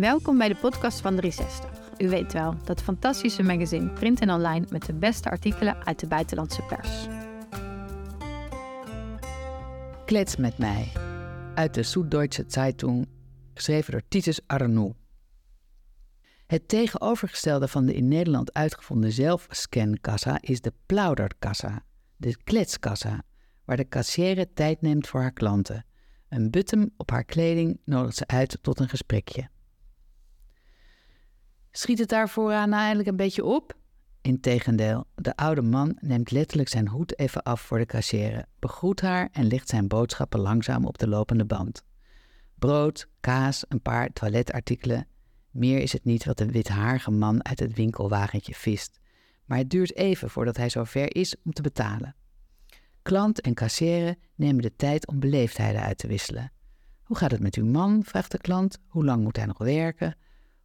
Welkom bij de podcast van 360. U weet wel, dat fantastische magazine print en online met de beste artikelen uit de buitenlandse pers. Klets met mij. Uit de Süddeutsche Zeitung, geschreven door Titus Arnoux. Het tegenovergestelde van de in Nederland uitgevonden zelfscankassa is de plauderkassa, de kletskassa, waar de kassière tijd neemt voor haar klanten. Een button op haar kleding nodigt ze uit tot een gesprekje. Schiet het daar vooraan nou eindelijk een beetje op? Integendeel, de oude man neemt letterlijk zijn hoed even af voor de kassière, begroet haar en legt zijn boodschappen langzaam op de lopende band. Brood, kaas, een paar toiletartikelen. Meer is het niet wat de withaarige man uit het winkelwagentje vist. Maar het duurt even voordat hij zover is om te betalen. Klant en kassière nemen de tijd om beleefdheden uit te wisselen. Hoe gaat het met uw man? vraagt de klant. Hoe lang moet hij nog werken?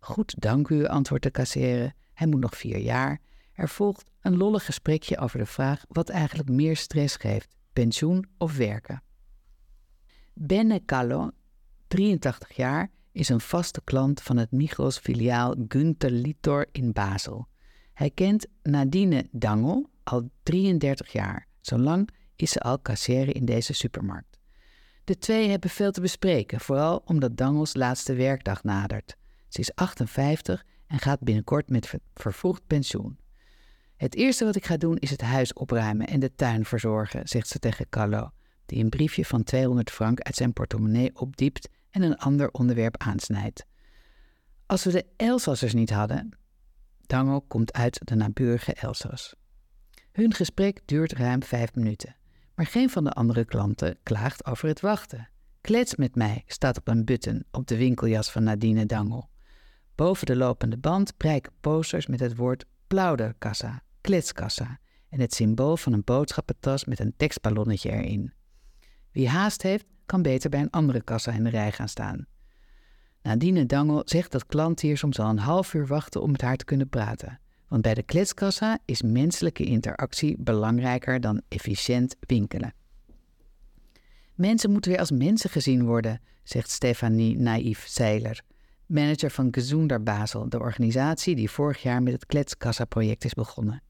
Goed, dank u, antwoordt de kassière. Hij moet nog vier jaar. Er volgt een lollig gesprekje over de vraag wat eigenlijk meer stress geeft: pensioen of werken. Benne Callo, 83 jaar, is een vaste klant van het Migros filiaal Günther Litor in Basel. Hij kent Nadine Dangel al 33 jaar. Zo lang is ze al kassière in deze supermarkt. De twee hebben veel te bespreken, vooral omdat Dangels laatste werkdag nadert. Ze is 58 en gaat binnenkort met vervroegd pensioen. Het eerste wat ik ga doen is het huis opruimen en de tuin verzorgen, zegt ze tegen Carlo, die een briefje van 200 frank uit zijn portemonnee opdiept en een ander onderwerp aansnijdt. Als we de Elsassers niet hadden. Dangel komt uit de naburige Elsass. Hun gesprek duurt ruim vijf minuten, maar geen van de andere klanten klaagt over het wachten. Klets met mij staat op een button op de winkeljas van Nadine Dangel. Boven de lopende band prijken posters met het woord plauderkassa, kletskassa en het symbool van een boodschappentas met een tekstballonnetje erin. Wie haast heeft, kan beter bij een andere kassa in de rij gaan staan. Nadine Dangel zegt dat klanten hier soms al een half uur wachten om met haar te kunnen praten. Want bij de kletskassa is menselijke interactie belangrijker dan efficiënt winkelen. Mensen moeten weer als mensen gezien worden, zegt Stefanie Naïef Zeiler, manager van Gezonder Basel, de organisatie die vorig jaar met het Kletskassa-project is begonnen.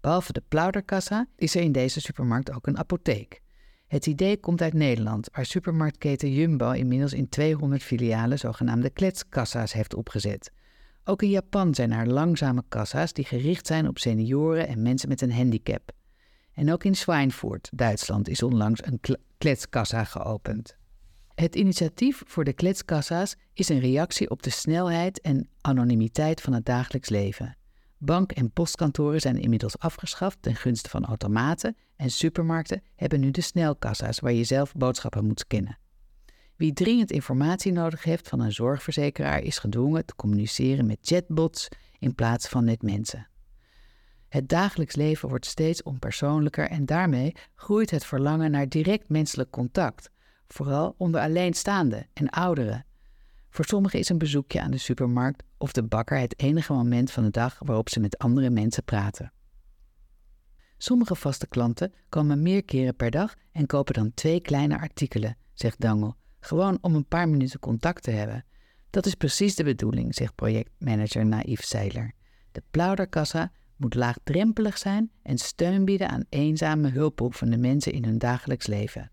Behalve de Plauderkassa is er in deze supermarkt ook een apotheek. Het idee komt uit Nederland, waar supermarktketen Jumbo inmiddels in 200 filialen zogenaamde kletskassa's heeft opgezet. Ook in Japan zijn er langzame kassa's die gericht zijn op senioren en mensen met een handicap. En ook in Schweinfurt, Duitsland, is onlangs een kletskassa geopend. Het initiatief voor de kletskassa's is een reactie op de snelheid en anonimiteit van het dagelijks leven. Bank- en postkantoren zijn inmiddels afgeschaft ten gunste van automaten en supermarkten hebben nu de snelkassa's waar je zelf boodschappen moet scannen. Wie dringend informatie nodig heeft van een zorgverzekeraar is gedwongen te communiceren met chatbots in plaats van met mensen. Het dagelijks leven wordt steeds onpersoonlijker en daarmee groeit het verlangen naar direct menselijk contact, vooral onder alleenstaanden en ouderen. Voor sommigen is een bezoekje aan de supermarkt of de bakker het enige moment van de dag waarop ze met andere mensen praten. Sommige vaste klanten komen meer keren per dag en kopen dan twee kleine artikelen, zegt Dangel, gewoon om een paar minuten contact te hebben. Dat is precies de bedoeling, zegt projectmanager Naïef Seiler. De plauderkassa moet laagdrempelig zijn en steun bieden aan eenzame hulpbehoevende mensen in hun dagelijks leven.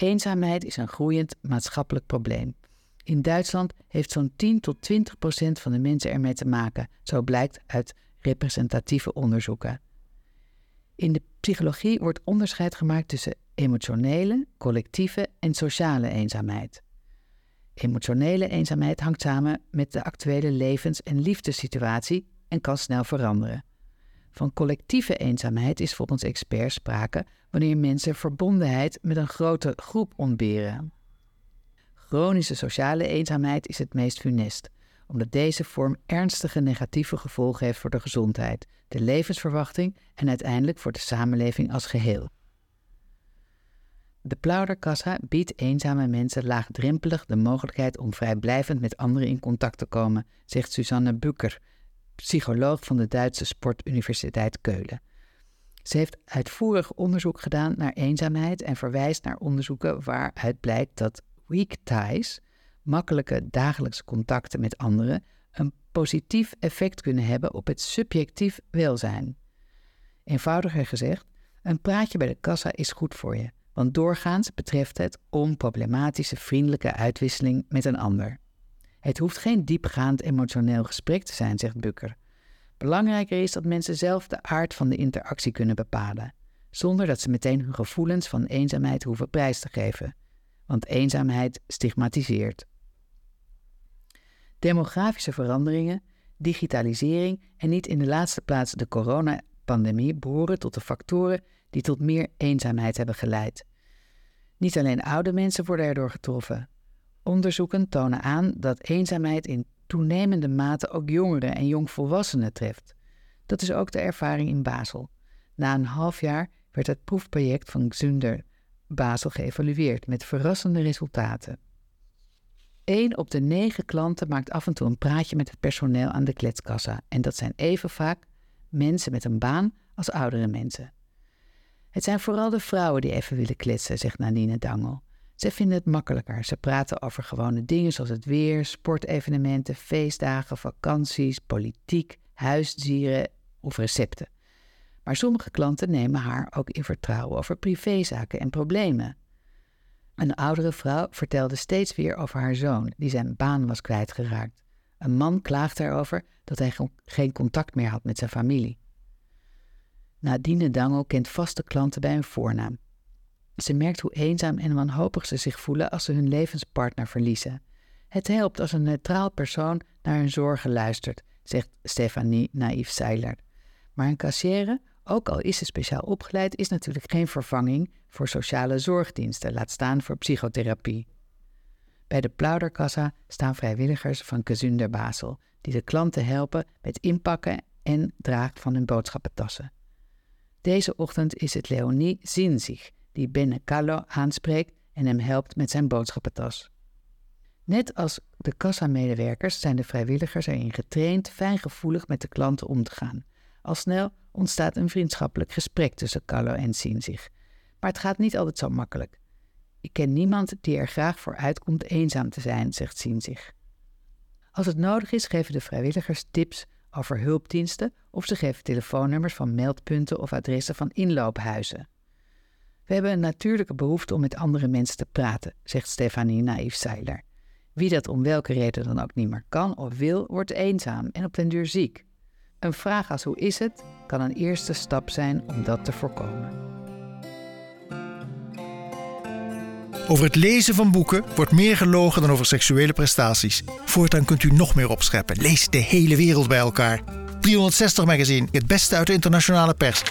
Eenzaamheid is een groeiend maatschappelijk probleem. In Duitsland heeft zo'n 10 tot 20 procent van de mensen ermee te maken, zo blijkt uit representatieve onderzoeken. In de psychologie wordt onderscheid gemaakt tussen emotionele, collectieve en sociale eenzaamheid. Emotionele eenzaamheid hangt samen met de actuele levens- en liefdessituatie en kan snel veranderen. Van collectieve eenzaamheid is volgens experts sprake wanneer mensen verbondenheid met een grote groep ontberen. Chronische sociale eenzaamheid is het meest funest, omdat deze vorm ernstige negatieve gevolgen heeft voor de gezondheid, de levensverwachting en uiteindelijk voor de samenleving als geheel. De Plauderkassa biedt eenzame mensen laagdrempelig de mogelijkheid om vrijblijvend met anderen in contact te komen, zegt Susanne Bukker, psycholoog van de Duitse Sportuniversiteit Keulen. Ze heeft uitvoerig onderzoek gedaan naar eenzaamheid en verwijst naar onderzoeken waaruit blijkt dat weak ties, makkelijke dagelijkse contacten met anderen een positief effect kunnen hebben op het subjectief welzijn. Eenvoudiger gezegd, een praatje bij de kassa is goed voor je, want doorgaans betreft het onproblematische vriendelijke uitwisseling met een ander. Het hoeft geen diepgaand emotioneel gesprek te zijn, zegt Bukker. Belangrijker is dat mensen zelf de aard van de interactie kunnen bepalen, zonder dat ze meteen hun gevoelens van eenzaamheid hoeven prijs te geven, want eenzaamheid stigmatiseert. Demografische veranderingen, digitalisering en niet in de laatste plaats de coronapandemie behoren tot de factoren die tot meer eenzaamheid hebben geleid. Niet alleen oude mensen worden erdoor getroffen. Onderzoeken tonen aan dat eenzaamheid in toenemende mate ook jongeren en jongvolwassenen treft. Dat is ook de ervaring in Basel. Na een half jaar werd het proefproject van Xunder Basel geëvalueerd met verrassende resultaten. Eén op de negen klanten maakt af en toe een praatje met het personeel aan de kletskassa. En dat zijn even vaak mensen met een baan als oudere mensen. Het zijn vooral de vrouwen die even willen kletsen, zegt Nadine Dangel. Ze vinden het makkelijker. Ze praten over gewone dingen zoals het weer, sportevenementen, feestdagen, vakanties, politiek, huisdieren of recepten. Maar sommige klanten nemen haar ook in vertrouwen over privézaken en problemen. Een oudere vrouw vertelde steeds weer over haar zoon, die zijn baan was kwijtgeraakt. Een man klaagde erover dat hij geen contact meer had met zijn familie. Nadine Dangel kent vaste klanten bij hun voornaam. Ze merkt hoe eenzaam en wanhopig ze zich voelen als ze hun levenspartner verliezen. Het helpt als een neutraal persoon naar hun zorgen luistert, zegt Stefanie Naïef Seiler. Maar een kassière, ook al is ze speciaal opgeleid, is natuurlijk geen vervanging voor sociale zorgdiensten, laat staan voor psychotherapie. Bij de Plauderkassa staan vrijwilligers van Kezunder Basel, die de klanten helpen met inpakken en dragen van hun boodschappentassen. Deze ochtend is het Leonie Zinzig die Benne Callo aanspreekt en hem helpt met zijn boodschappentas. Net als de kassamedewerkers zijn de vrijwilligers erin getraind fijngevoelig met de klanten om te gaan. Al snel ontstaat een vriendschappelijk gesprek tussen Carlo en Sinzig. Maar het gaat niet altijd zo makkelijk. Ik ken niemand die er graag voor uitkomt eenzaam te zijn, zegt Sinzig. Als het nodig is, geven de vrijwilligers tips over hulpdiensten of ze geven telefoonnummers van meldpunten of adressen van inloophuizen. We hebben een natuurlijke behoefte om met andere mensen te praten, zegt Stefanie Naïef Seiler. Wie dat om welke reden dan ook niet meer kan of wil, wordt eenzaam en op den duur ziek. Een vraag als hoe is het kan een eerste stap zijn om dat te voorkomen. Over het lezen van boeken wordt meer gelogen dan over seksuele prestaties. Voortaan kunt u nog meer opscheppen. Lees de hele wereld bij elkaar. 360 Magazine, het beste uit de internationale pers.